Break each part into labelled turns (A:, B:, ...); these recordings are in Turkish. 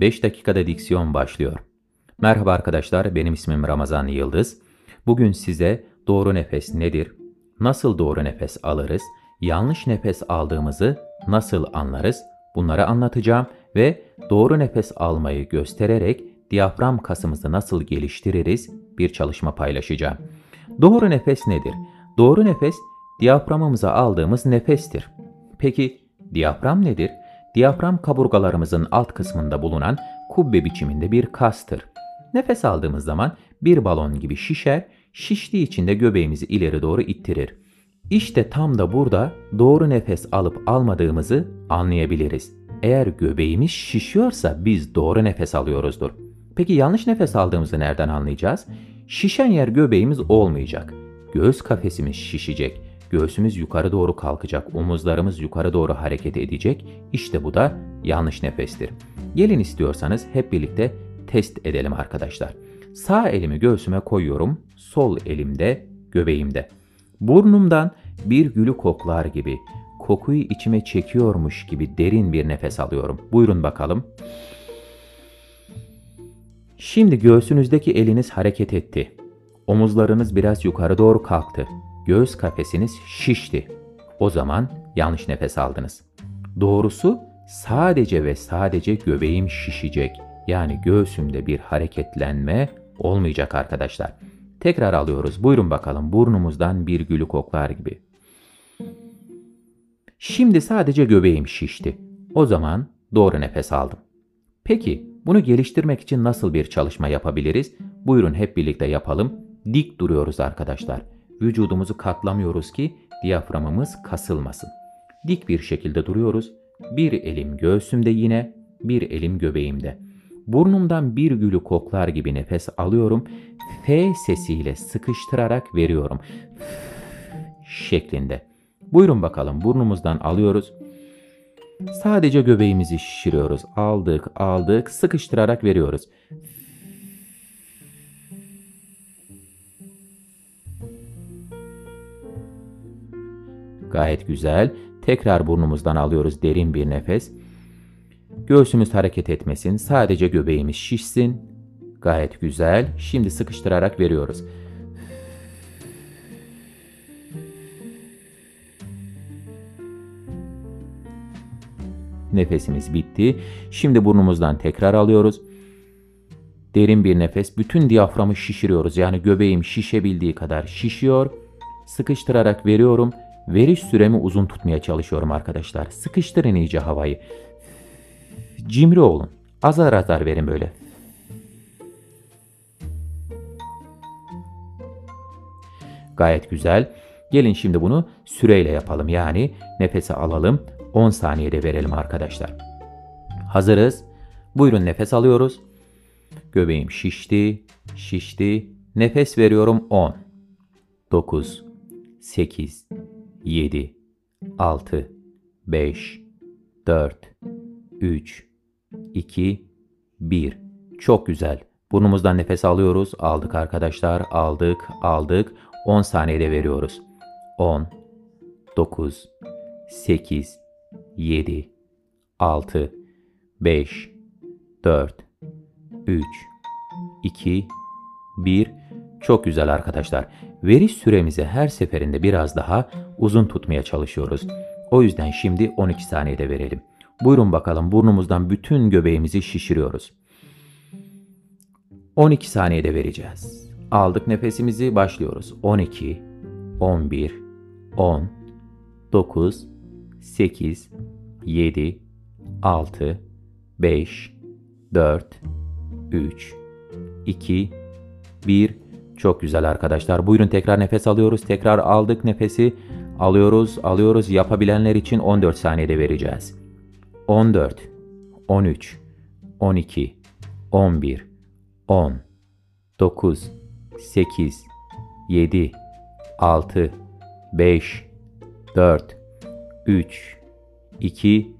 A: 5 dakikada diksiyon başlıyor. Merhaba arkadaşlar, benim ismim Ramazan Yıldız. Bugün size doğru nefes nedir, nasıl doğru nefes alırız, yanlış nefes aldığımızı nasıl anlarız bunları anlatacağım ve doğru nefes almayı göstererek diyafram kasımızı nasıl geliştiririz bir çalışma paylaşacağım. Doğru nefes nedir? Doğru nefes diyaframımıza aldığımız nefestir. Peki diyafram nedir? Diyafram kaburgalarımızın alt kısmında bulunan kubbe biçiminde bir kastır. Nefes aldığımız zaman bir balon gibi şişer, şiştiği için de göbeğimizi ileri doğru ittirir. İşte tam da burada doğru nefes alıp almadığımızı anlayabiliriz. Eğer göbeğimiz şişiyorsa biz doğru nefes alıyoruzdur. Peki yanlış nefes aldığımızı nereden anlayacağız? Şişen yer göbeğimiz olmayacak. Göğüs kafesimiz şişecek. Göğsümüz yukarı doğru kalkacak, omuzlarımız yukarı doğru hareket edecek. İşte bu da yanlış nefestir. Gelin istiyorsanız hep birlikte test edelim arkadaşlar. Sağ elimi göğsüme koyuyorum, sol elimde göbeğimde. Burnumdan bir gülü koklar gibi, kokuyu içime çekiyormuş gibi derin bir nefes alıyorum. Buyurun bakalım. Şimdi göğsünüzdeki eliniz hareket etti. Omuzlarınız biraz yukarı doğru kalktı. Göğüs kafesiniz şişti. O zaman yanlış nefes aldınız. Doğrusu sadece ve sadece göbeğim şişecek. Yani göğsümde bir hareketlenme olmayacak arkadaşlar. Tekrar alıyoruz. Buyurun bakalım burnumuzdan bir gülü koklar gibi. Şimdi sadece göbeğim şişti. O zaman doğru nefes aldım. Peki bunu geliştirmek için nasıl bir çalışma yapabiliriz? Buyurun hep birlikte yapalım. Dik duruyoruz arkadaşlar. Vücudumuzu katlamıyoruz ki diyaframımız kasılmasın. Dik bir şekilde duruyoruz. Bir elim göğsümde yine, bir elim göbeğimde. Burnumdan bir gülü koklar gibi nefes alıyorum. F sesiyle sıkıştırarak veriyorum. şeklinde. Buyurun bakalım burnumuzdan alıyoruz. Sadece göbeğimizi şişiriyoruz. Aldık, aldık, sıkıştırarak veriyoruz. Gayet güzel. Tekrar burnumuzdan alıyoruz derin bir nefes. Göğsümüz hareket etmesin. Sadece göbeğimiz şişsin. Gayet güzel. Şimdi sıkıştırarak veriyoruz. Nefesimiz bitti. Şimdi burnumuzdan tekrar alıyoruz. Derin bir nefes. Bütün diyaframı şişiriyoruz. Yani göbeğim şişebildiği kadar şişiyor. Sıkıştırarak veriyorum. Veriş süremi uzun tutmaya çalışıyorum arkadaşlar. Sıkıştırın iyice havayı. Cimri olun. Azar azar verin böyle. Gayet güzel. Gelin şimdi bunu süreyle yapalım. Yani nefesi alalım. 10 saniyede verelim arkadaşlar. Hazırız. Buyurun nefes alıyoruz. Göbeğim şişti, şişti. Nefes veriyorum 10, 9, 8, 7, 6, 5, 4, 3, 2, 1. Çok güzel. Burnumuzdan nefes alıyoruz. Aldık arkadaşlar. Aldık, aldık. 10 saniyede veriyoruz. 10, 9, 8, 7, 6, 5, 4, 3, 2, 1. Çok güzel arkadaşlar. Veriş süremizi her seferinde biraz daha uzun tutmaya çalışıyoruz. O yüzden şimdi 12 saniyede verelim. Buyurun bakalım burnumuzdan bütün göbeğimizi şişiriyoruz. 12 saniyede vereceğiz. Aldık nefesimizi başlıyoruz. 12, 11, 10, 9, 8, 7, 6, 5, 4, 3, 2, 1. Çok güzel arkadaşlar. Buyurun tekrar nefes alıyoruz. Tekrar aldık nefesi. Alıyoruz, alıyoruz. Yapabilenler için 14 saniyede vereceğiz. 14, 13, 12, 11, 10, 9, 8, 7, 6, 5, 4, 3, 2,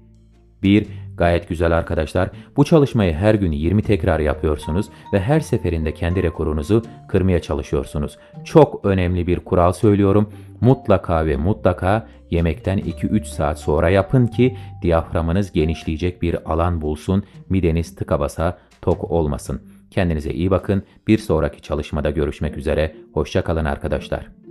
A: 1. Gayet güzel arkadaşlar. Bu çalışmayı her gün 20 tekrar yapıyorsunuz ve her seferinde kendi rekorunuzu kırmaya çalışıyorsunuz. Çok önemli bir kural söylüyorum. Mutlaka ve mutlaka yemekten 2-3 saat sonra yapın ki diyaframınız genişleyecek bir alan bulsun, mideniz tıka basa tok olmasın. Kendinize iyi bakın. Bir sonraki çalışmada görüşmek üzere. Hoşçakalın arkadaşlar.